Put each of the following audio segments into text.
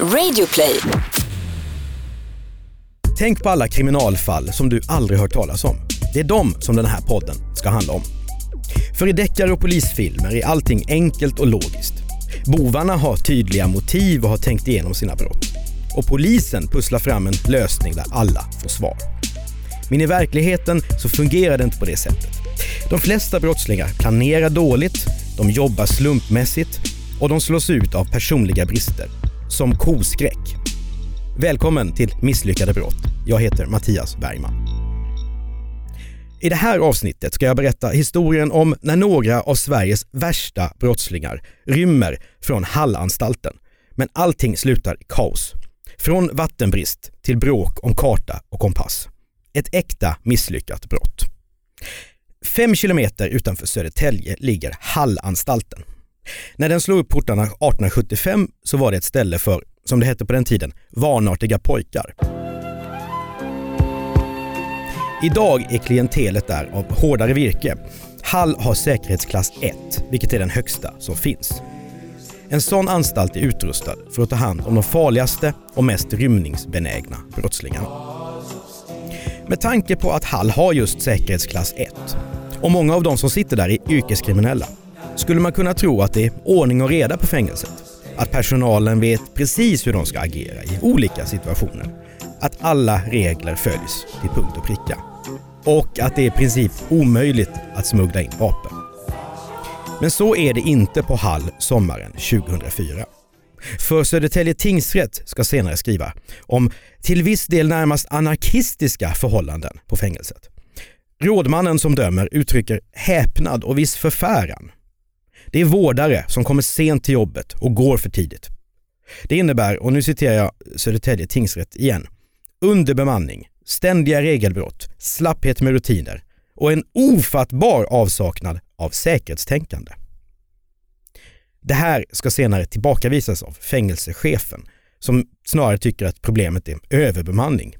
Radioplay. Tänk på alla kriminalfall som du aldrig hört talas om. Det är dem som den här podden ska handla om. För i deckare och polisfilmer är allting enkelt och logiskt. Bovarna har tydliga motiv och har tänkt igenom sina brott. Och polisen pusslar fram en lösning där alla får svar. Men i verkligheten så fungerar det inte på det sättet. De flesta brottslingar planerar dåligt, de jobbar slumpmässigt och de slås ut av personliga brister. Som koskräck. Välkommen till Misslyckade brott. Jag heter Mattias Bergman. I det här avsnittet ska jag berätta historien om när några av Sveriges värsta brottslingar rymmer från Hallanstalten. Men allting slutar i kaos. Från vattenbrist till bråk om karta och kompass. Ett äkta misslyckat brott. Fem kilometer utanför Södertälje ligger Hallanstalten. När den slog upp portarna 1875 så var det ett ställe för, som det hette på den tiden, vanartiga pojkar. Idag är klientelet där av hårdare virke. Hall har säkerhetsklass 1, vilket är den högsta som finns. En sån anstalt är utrustad för att ta hand om de farligaste och mest rymningsbenägna brottslingarna. Med tanke på att Hall har just säkerhetsklass 1 och många av de som sitter där är yrkeskriminella skulle man kunna tro att det är ordning och reda på fängelset. Att personalen vet precis hur de ska agera i olika situationer. Att alla regler följs till punkt och pricka. Och att det är i princip omöjligt att smuggla in vapen. Men så är det inte på Hall sommaren 2004. För Södertälje tingsrätt ska senare skriva om till viss del närmast anarkistiska förhållanden på fängelset. Rådmannen som dömer uttrycker häpnad och viss förfäran det är vårdare som kommer sent till jobbet och går för tidigt. Det innebär, och nu citerar jag Södertälje tingsrätt igen, underbemanning, ständiga regelbrott, slapphet med rutiner och en ofattbar avsaknad av säkerhetstänkande. Det här ska senare tillbakavisas av fängelsechefen som snarare tycker att problemet är överbemanning.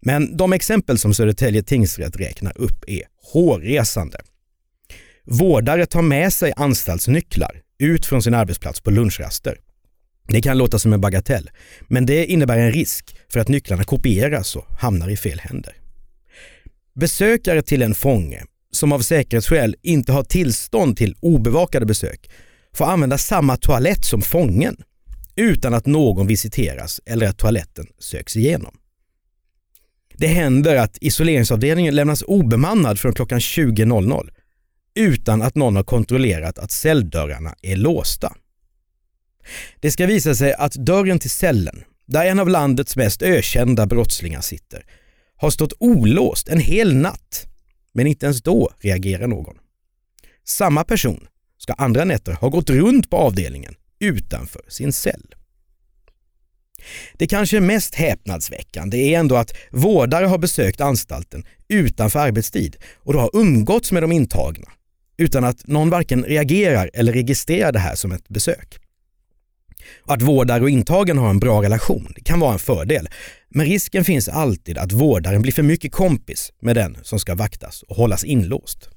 Men de exempel som Södertälje tingsrätt räknar upp är hårresande. Vårdare tar med sig anstaltsnycklar ut från sin arbetsplats på lunchraster. Det kan låta som en bagatell, men det innebär en risk för att nycklarna kopieras och hamnar i fel händer. Besökare till en fånge som av säkerhetsskäl inte har tillstånd till obevakade besök får använda samma toalett som fången utan att någon visiteras eller att toaletten söks igenom. Det händer att isoleringsavdelningen lämnas obemannad från klockan 20.00 utan att någon har kontrollerat att celldörrarna är låsta. Det ska visa sig att dörren till cellen, där en av landets mest ökända brottslingar sitter, har stått olåst en hel natt, men inte ens då reagerar någon. Samma person ska andra nätter ha gått runt på avdelningen utanför sin cell. Det kanske mest häpnadsväckande är ändå att vårdare har besökt anstalten utanför arbetstid och då har umgåtts med de intagna utan att någon varken reagerar eller registrerar det här som ett besök. Att vårdare och intagen har en bra relation kan vara en fördel, men risken finns alltid att vårdaren blir för mycket kompis med den som ska vaktas och hållas inlåst.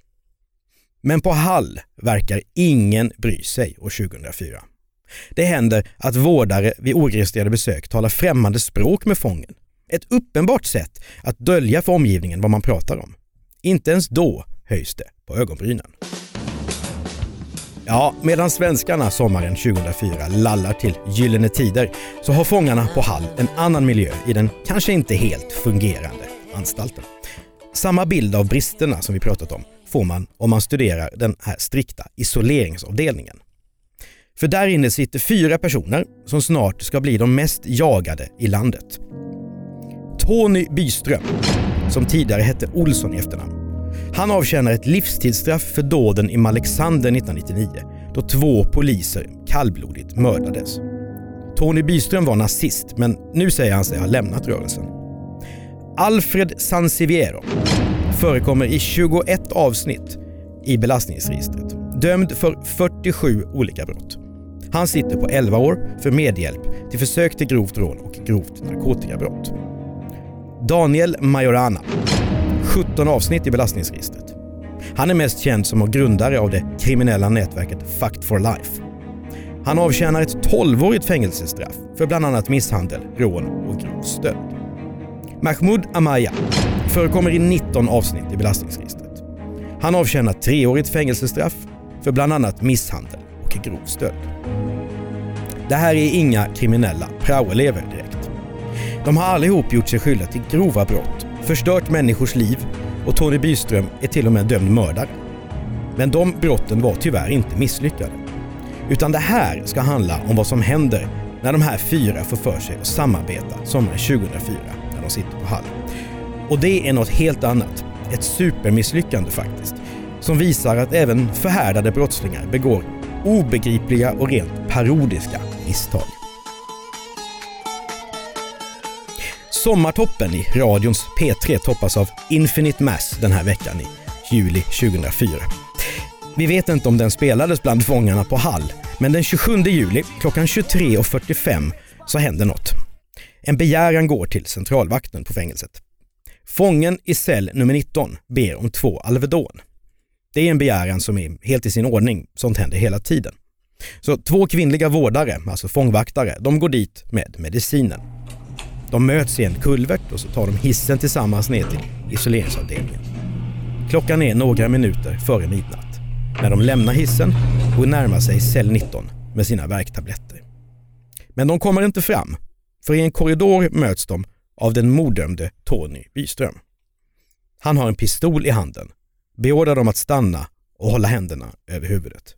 Men på Hall verkar ingen bry sig år 2004. Det händer att vårdare vid oregistrerade besök talar främmande språk med fången. Ett uppenbart sätt att dölja för omgivningen vad man pratar om. Inte ens då höjs det på ögonbrynen. Ja, medan svenskarna sommaren 2004 lallar till gyllene tider så har fångarna på Hall en annan miljö i den kanske inte helt fungerande anstalten. Samma bild av bristerna som vi pratat om får man om man studerar den här strikta isoleringsavdelningen. För där inne sitter fyra personer som snart ska bli de mest jagade i landet. Tony Byström, som tidigare hette Olsson i efternamn, han avtjänar ett livstidsstraff för dåden i Malexander 1999 då två poliser kallblodigt mördades. Tony Byström var nazist men nu säger han sig ha lämnat rörelsen. Alfred Sansiviero förekommer i 21 avsnitt i belastningsregistret. Dömd för 47 olika brott. Han sitter på 11 år för medhjälp till försök till grovt rån och grovt narkotikabrott. Daniel Majorana 17 avsnitt i belastningsregistret. Han är mest känd som grundare av det kriminella nätverket Fact for Life. Han avtjänar ett 12-årigt fängelsestraff för bland annat misshandel, rån och grov stöld. Mahmoud Amaya förekommer i 19 avsnitt i belastningsregistret. Han avtjänar treårigt fängelsestraff för bland annat misshandel och grov stöld. Det här är inga kriminella praoelever direkt. De har allihop gjort sig skyldiga till grova brott, förstört människors liv och Tony Byström är till och med dömd mördare. Men de brotten var tyvärr inte misslyckade. Utan det här ska handla om vad som händer när de här fyra får för sig att samarbeta sommaren 2004 när de sitter på Hall. Och det är något helt annat. Ett supermisslyckande faktiskt. Som visar att även förhärdade brottslingar begår obegripliga och rent parodiska misstag. Sommartoppen i radions P3 toppas av Infinite Mass den här veckan i juli 2004. Vi vet inte om den spelades bland fångarna på Hall, men den 27 juli klockan 23.45 så händer något. En begäran går till centralvakten på fängelset. Fången i cell nummer 19 ber om två Alvedon. Det är en begäran som är helt i sin ordning, sånt händer hela tiden. Så två kvinnliga vårdare, alltså fångvaktare, de går dit med medicinen. De möts i en kulvert och så tar de hissen tillsammans ner till isoleringsavdelningen. Klockan är några minuter före midnatt när de lämnar hissen och närmar sig cell 19 med sina värktabletter. Men de kommer inte fram, för i en korridor möts de av den morddömde Tony Byström. Han har en pistol i handen, beordrar dem att stanna och hålla händerna över huvudet.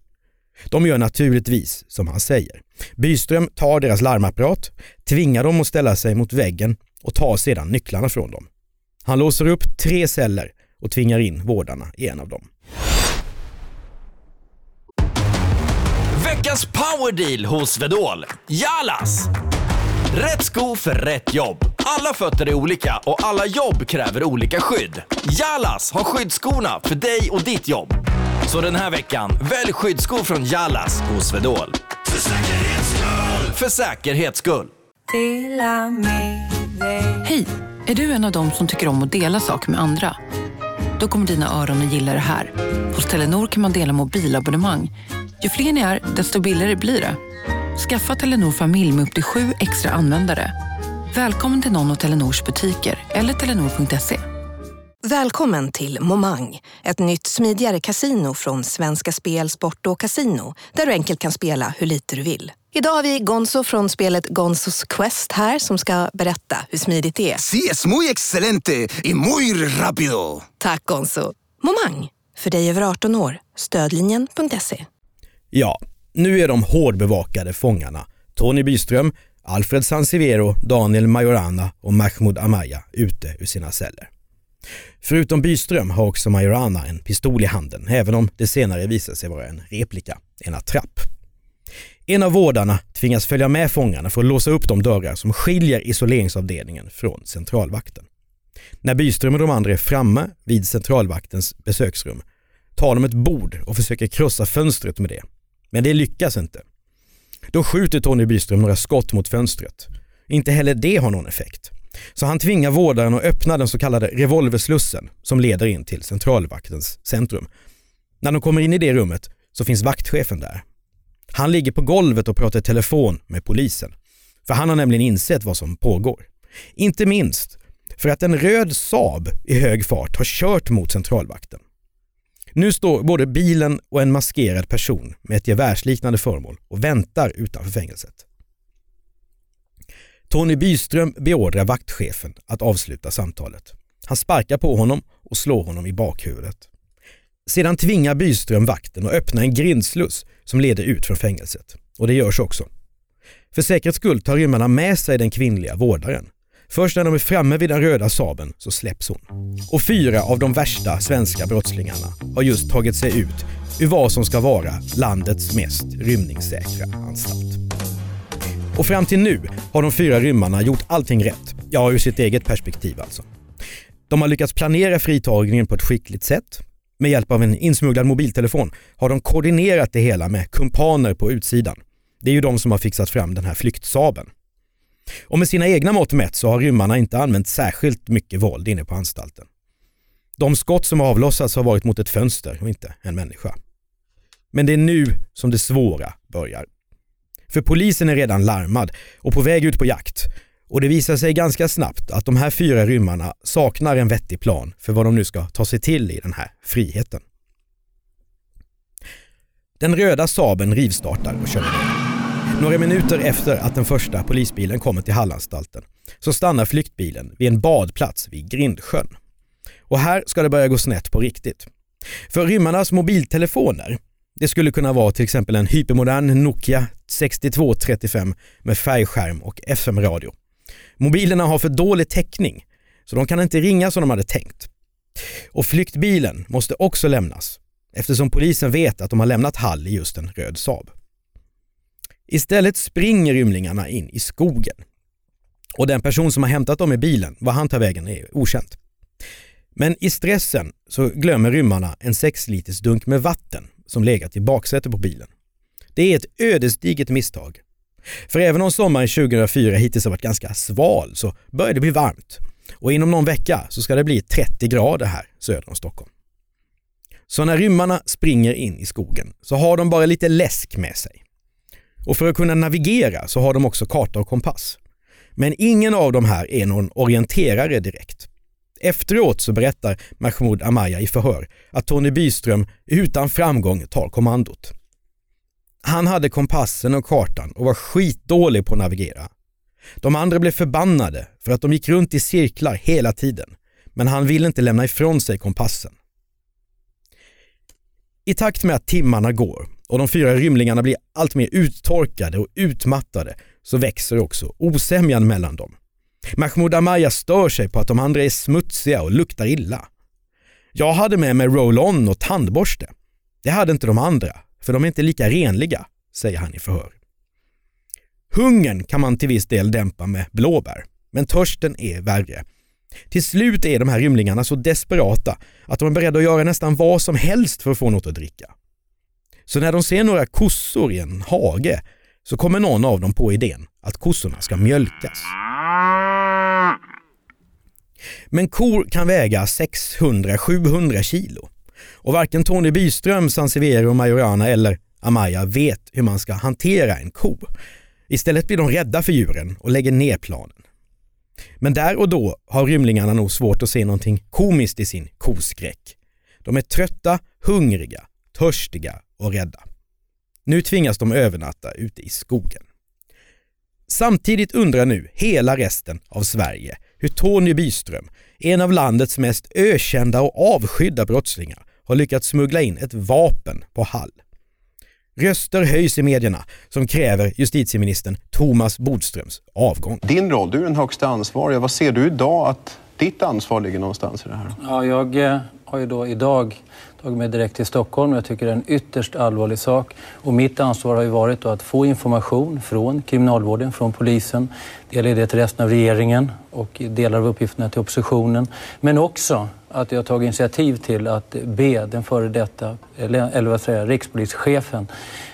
De gör naturligtvis som han säger. Byström tar deras larmapparat, tvingar dem att ställa sig mot väggen och tar sedan nycklarna från dem. Han låser upp tre celler och tvingar in vårdarna i en av dem. Veckans powerdeal hos Vedol. Jalas! Rätt sko för rätt jobb. Alla fötter är olika och alla jobb kräver olika skydd. Jalas har skyddsskorna för dig och ditt jobb. Så den här veckan, välj skyddsskor från Jalas hos Swedol. För säkerhets skull! För säkerhets skull. Hej! Är du en av dem som tycker om att dela saker med andra? Då kommer dina öron att gilla det här. Hos Telenor kan man dela mobilabonnemang. Ju fler ni är, desto billigare blir det. Skaffa Telenor familj med upp till sju extra användare. Välkommen till någon av Telenors butiker eller telenor.se. Välkommen till Momang, ett nytt smidigare kasino från Svenska Spel, Sport och Casino där du enkelt kan spela hur lite du vill. Idag har vi Gonzo från spelet Gonzos Quest här som ska berätta hur smidigt det är. Sí, es muy excelente y muy rápido. Tack Gonzo. Momang, för dig över 18 år. Stödlinjen.se. Ja, nu är de hårdbevakade fångarna Tony Byström, Alfred Sansevero, Daniel Majorana och Mahmoud Amaya ute ur sina celler. Förutom Byström har också Majorana en pistol i handen, även om det senare visar sig vara en replika, en attrapp. En av vårdarna tvingas följa med fångarna för att låsa upp de dörrar som skiljer isoleringsavdelningen från centralvakten. När Byström och de andra är framme vid centralvaktens besöksrum tar de ett bord och försöker krossa fönstret med det. Men det lyckas inte. Då skjuter Tony Byström några skott mot fönstret. Inte heller det har någon effekt. Så han tvingar vårdaren att öppna den så kallade revolverslussen som leder in till centralvaktens centrum. När de kommer in i det rummet så finns vaktchefen där. Han ligger på golvet och pratar i telefon med polisen. För han har nämligen insett vad som pågår. Inte minst för att en röd Saab i hög fart har kört mot centralvakten. Nu står både bilen och en maskerad person med ett gevärsliknande föremål och väntar utanför fängelset. Tony Byström beordrar vaktchefen att avsluta samtalet. Han sparkar på honom och slår honom i bakhuvudet. Sedan tvingar Byström vakten att öppna en grindsluss som leder ut från fängelset. Och det görs också. För säkerhets skull tar rymmarna med sig den kvinnliga vårdaren. Först när de är framme vid den röda saben så släpps hon. Och fyra av de värsta svenska brottslingarna har just tagit sig ut ur vad som ska vara landets mest rymningssäkra anstalt. Och fram till nu har de fyra rymmarna gjort allting rätt. Ja, ur sitt eget perspektiv alltså. De har lyckats planera fritagningen på ett skickligt sätt. Med hjälp av en insmugglad mobiltelefon har de koordinerat det hela med kumpaner på utsidan. Det är ju de som har fixat fram den här flyktsaben. Och med sina egna mått mätt så har rymmarna inte använt särskilt mycket våld inne på anstalten. De skott som avlossats har varit mot ett fönster och inte en människa. Men det är nu som det svåra börjar. För polisen är redan larmad och på väg ut på jakt. Och det visar sig ganska snabbt att de här fyra rymmarna saknar en vettig plan för vad de nu ska ta sig till i den här friheten. Den röda Saben rivstartar och kör iväg. Några minuter efter att den första polisbilen kommer till Hallanstalten så stannar flyktbilen vid en badplats vid Grindsjön. Och här ska det börja gå snett på riktigt. För rymmarnas mobiltelefoner, det skulle kunna vara till exempel en hypermodern Nokia 6235 med färgskärm och FM-radio. Mobilerna har för dålig täckning, så de kan inte ringa som de hade tänkt. Och flyktbilen måste också lämnas, eftersom polisen vet att de har lämnat Hall i just en röd Saab. Istället springer rymlingarna in i skogen. Och den person som har hämtat dem i bilen, var han tar vägen är okänt. Men i stressen så glömmer rymmarna en 6 liters dunk med vatten som legat i baksätet på bilen. Det är ett ödesdigert misstag. För även om sommaren 2004 hittills har varit ganska sval så börjar det bli varmt. Och inom någon vecka så ska det bli 30 grader här söder om Stockholm. Så när rymmarna springer in i skogen så har de bara lite läsk med sig. Och för att kunna navigera så har de också karta och kompass. Men ingen av de här är någon orienterare direkt. Efteråt så berättar Mahmoud Amaya i förhör att Tony Byström utan framgång tar kommandot. Han hade kompassen och kartan och var skitdålig på att navigera. De andra blev förbannade för att de gick runt i cirklar hela tiden, men han ville inte lämna ifrån sig kompassen. I takt med att timmarna går och de fyra rymlingarna blir allt mer uttorkade och utmattade så växer också osämjan mellan dem. Mahmoud Amaya stör sig på att de andra är smutsiga och luktar illa. Jag hade med mig roll-on och tandborste. Det hade inte de andra, för de är inte lika renliga, säger han i förhör. Hungern kan man till viss del dämpa med blåbär, men törsten är värre. Till slut är de här rymlingarna så desperata att de är beredda att göra nästan vad som helst för att få något att dricka. Så när de ser några kossor i en hage så kommer någon av dem på idén att kossorna ska mjölkas. Men kor kan väga 600-700 kilo och varken Tony Byström, Sansevero, Majorana eller Amaya vet hur man ska hantera en ko. Istället blir de rädda för djuren och lägger ner planen. Men där och då har rymlingarna nog svårt att se någonting komiskt i sin koskräck. De är trötta, hungriga, törstiga och rädda. Nu tvingas de övernatta ute i skogen. Samtidigt undrar nu hela resten av Sverige hur Tony Byström, en av landets mest ökända och avskydda brottslingar, har lyckats smuggla in ett vapen på Hall. Röster höjs i medierna som kräver justitieministern Thomas Bodströms avgång. Din roll, du är den högsta ansvariga. Vad ser du idag att ditt ansvar ligger någonstans i det här? Ja, jag eh, har ju då idag tagit mig direkt till Stockholm. Jag tycker det är en ytterst allvarlig sak. Och mitt ansvar har ju varit att få information från kriminalvården, från polisen, dela det till resten av regeringen och delar av uppgifterna till oppositionen. Men också att jag tagit initiativ till att be den före detta, eller vad säger rikspolischefen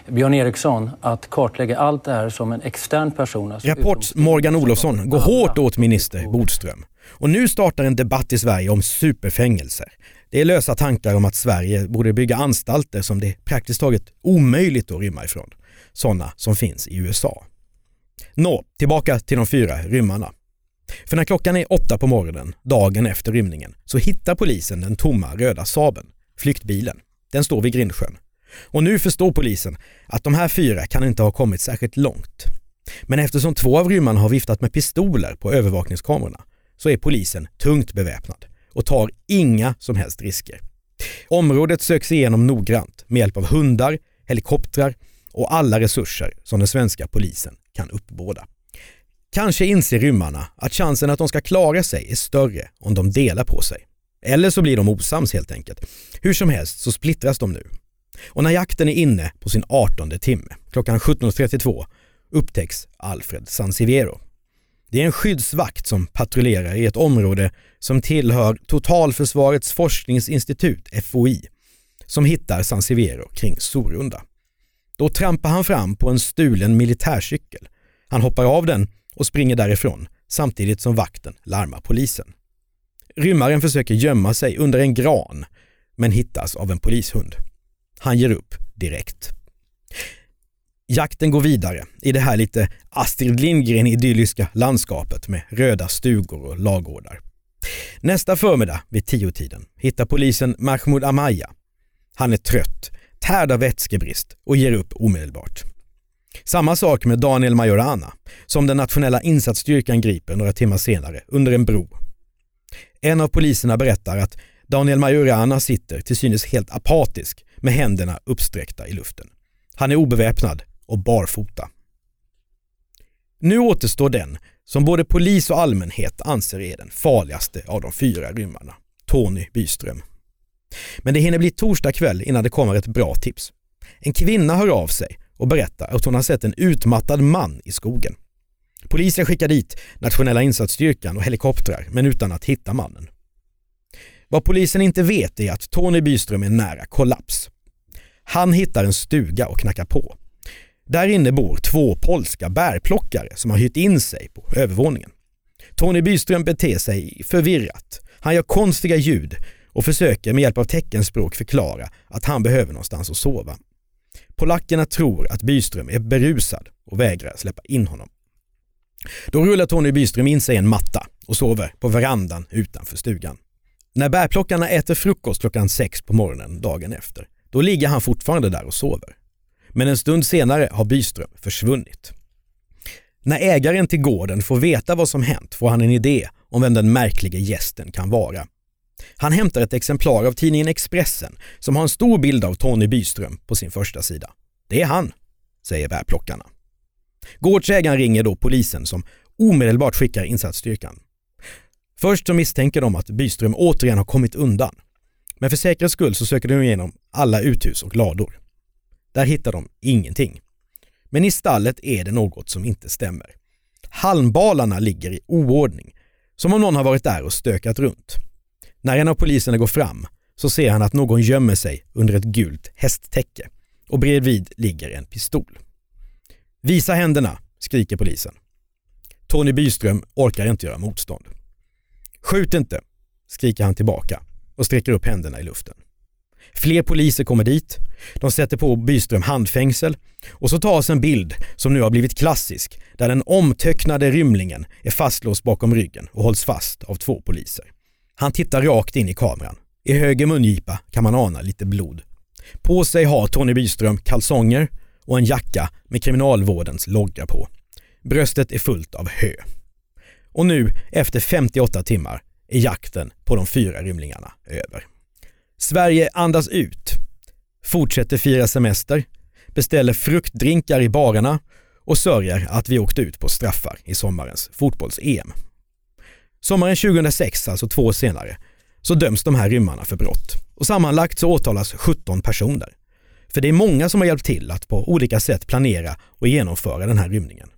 Björn Eriksson att kartlägga allt det här som en extern person. Alltså Rapport Morgan Olofsson går hårt åt minister Bodström. Och nu startar en debatt i Sverige om superfängelser. Det är lösa tankar om att Sverige borde bygga anstalter som det är praktiskt taget omöjligt att rymma ifrån. Sådana som finns i USA. Nå, tillbaka till de fyra rymmarna. För när klockan är åtta på morgonen, dagen efter rymningen, så hittar polisen den tomma röda Saben, flyktbilen. Den står vid Grindsjön. Och nu förstår polisen att de här fyra kan inte ha kommit särskilt långt. Men eftersom två av rymmarna har viftat med pistoler på övervakningskamerorna så är polisen tungt beväpnad och tar inga som helst risker. Området söks igenom noggrant med hjälp av hundar, helikoptrar och alla resurser som den svenska polisen kan uppbåda. Kanske inser rymmarna att chansen att de ska klara sig är större om de delar på sig. Eller så blir de osams helt enkelt. Hur som helst så splittras de nu. Och när jakten är inne på sin 18 timme, klockan 17.32, upptäcks Alfred Sansiviero. Det är en skyddsvakt som patrullerar i ett område som tillhör Totalförsvarets forskningsinstitut, FOI, som hittar Sansiviero kring Sorunda. Då trampar han fram på en stulen militärcykel. Han hoppar av den och springer därifrån samtidigt som vakten larmar polisen. Rymmaren försöker gömma sig under en gran men hittas av en polishund. Han ger upp direkt. Jakten går vidare i det här lite Astrid Lindgren-idylliska landskapet med röda stugor och lagårdar. Nästa förmiddag vid tiotiden hittar polisen Mahmoud Amaya. Han är trött, tärd av vätskebrist och ger upp omedelbart. Samma sak med Daniel Majorana, som den nationella insatsstyrkan griper några timmar senare under en bro. En av poliserna berättar att Daniel Majorana sitter till synes helt apatisk med händerna uppsträckta i luften. Han är obeväpnad och barfota. Nu återstår den som både polis och allmänhet anser är den farligaste av de fyra rymmarna, Tony Byström. Men det hinner bli torsdag kväll innan det kommer ett bra tips. En kvinna hör av sig och berättar att hon har sett en utmattad man i skogen. Polisen skickar dit nationella insatsstyrkan och helikoptrar men utan att hitta mannen. Vad polisen inte vet är att Tony Byström är nära kollaps. Han hittar en stuga och knackar på. Där inne bor två polska bärplockare som har hyrt in sig på övervåningen. Tony Byström beter sig förvirrat. Han gör konstiga ljud och försöker med hjälp av teckenspråk förklara att han behöver någonstans att sova. Polackerna tror att Byström är berusad och vägrar släppa in honom. Då rullar Tony Byström in sig i en matta och sover på verandan utanför stugan. När bärplockarna äter frukost klockan sex på morgonen dagen efter, då ligger han fortfarande där och sover. Men en stund senare har Byström försvunnit. När ägaren till gården får veta vad som hänt får han en idé om vem den märkliga gästen kan vara. Han hämtar ett exemplar av tidningen Expressen som har en stor bild av Tony Byström på sin första sida. Det är han, säger bärplockarna. Gårdsägaren ringer då polisen som omedelbart skickar insatsstyrkan. Först så misstänker de att Byström återigen har kommit undan. Men för säkerhets skull så söker de igenom alla uthus och lador. Där hittar de ingenting. Men i stallet är det något som inte stämmer. Halmbalarna ligger i oordning, som om någon har varit där och stökat runt. När en av poliserna går fram så ser han att någon gömmer sig under ett gult hästtäcke och bredvid ligger en pistol. Visa händerna, skriker polisen. Tony Byström orkar inte göra motstånd. Skjut inte, skriker han tillbaka och sträcker upp händerna i luften. Fler poliser kommer dit, de sätter på Byström handfängsel och så tas en bild som nu har blivit klassisk där den omtöcknade rymlingen är fastlåst bakom ryggen och hålls fast av två poliser. Han tittar rakt in i kameran. I höger mungipa kan man ana lite blod. På sig har Tony Byström kalsonger och en jacka med kriminalvårdens logga på. Bröstet är fullt av hö. Och nu, efter 58 timmar, är jakten på de fyra rymlingarna över. Sverige andas ut, fortsätter fira semester, beställer fruktdrinkar i barerna och sörjer att vi åkte ut på straffar i sommarens fotbolls-EM. Sommaren 2006, alltså två år senare, så döms de här rymmarna för brott och sammanlagt så åtalas 17 personer. För det är många som har hjälpt till att på olika sätt planera och genomföra den här rymningen.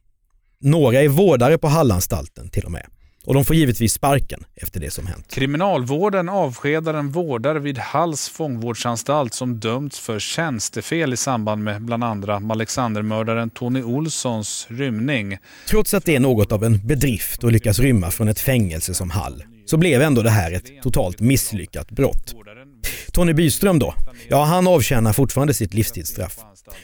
Några är vårdare på Hallanstalten till och med. Och de får givetvis sparken efter det som hänt. Kriminalvården avskedar en vårdare vid Halls fångvårdsanstalt som dömts för tjänstefel i samband med bland andra Alexandermördaren Tony Olssons rymning. Trots att det är något av en bedrift att lyckas rymma från ett fängelse som Hall, så blev ändå det här ett totalt misslyckat brott. Tony Byström då? Ja, han avtjänar fortfarande sitt livstidsstraff.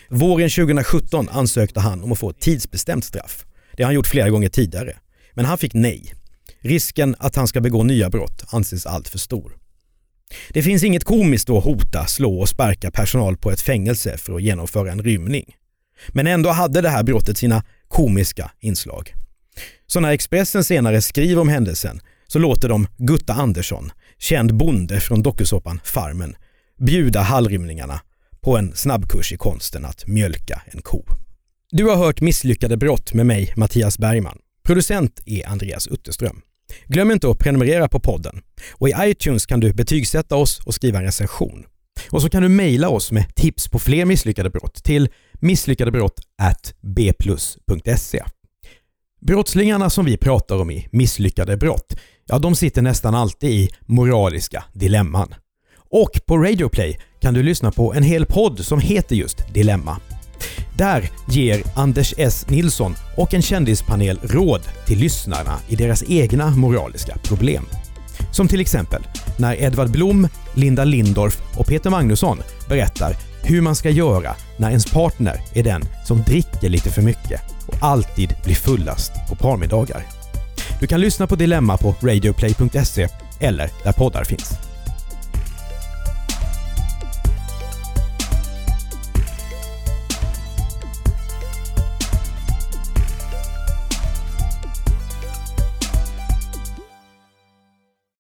Våren 2017 ansökte han om att få ett tidsbestämt straff. Det har han gjort flera gånger tidigare. Men han fick nej. Risken att han ska begå nya brott anses alltför stor. Det finns inget komiskt att hota, slå och sparka personal på ett fängelse för att genomföra en rymning. Men ändå hade det här brottet sina komiska inslag. Så när Expressen senare skriver om händelsen så låter de Gutta Andersson, känd bonde från dokusåpan Farmen, bjuda hallrymningarna på en snabbkurs i konsten att mjölka en ko. Du har hört Misslyckade brott med mig, Mattias Bergman. Producent är Andreas Utterström. Glöm inte att prenumerera på podden. Och i iTunes kan du betygsätta oss och skriva en recension. Och så kan du mejla oss med tips på fler misslyckade brott till misslyckadebrott@bplus.se. Brottslingarna som vi pratar om i Misslyckade brott, ja de sitter nästan alltid i moraliska dilemman. Och på Radioplay kan du lyssna på en hel podd som heter just Dilemma. Där ger Anders S. Nilsson och en kändispanel råd till lyssnarna i deras egna moraliska problem. Som till exempel när Edvard Blom, Linda Lindorff och Peter Magnusson berättar hur man ska göra när ens partner är den som dricker lite för mycket och alltid blir fullast på parmiddagar. Du kan lyssna på Dilemma på radioplay.se eller där poddar finns.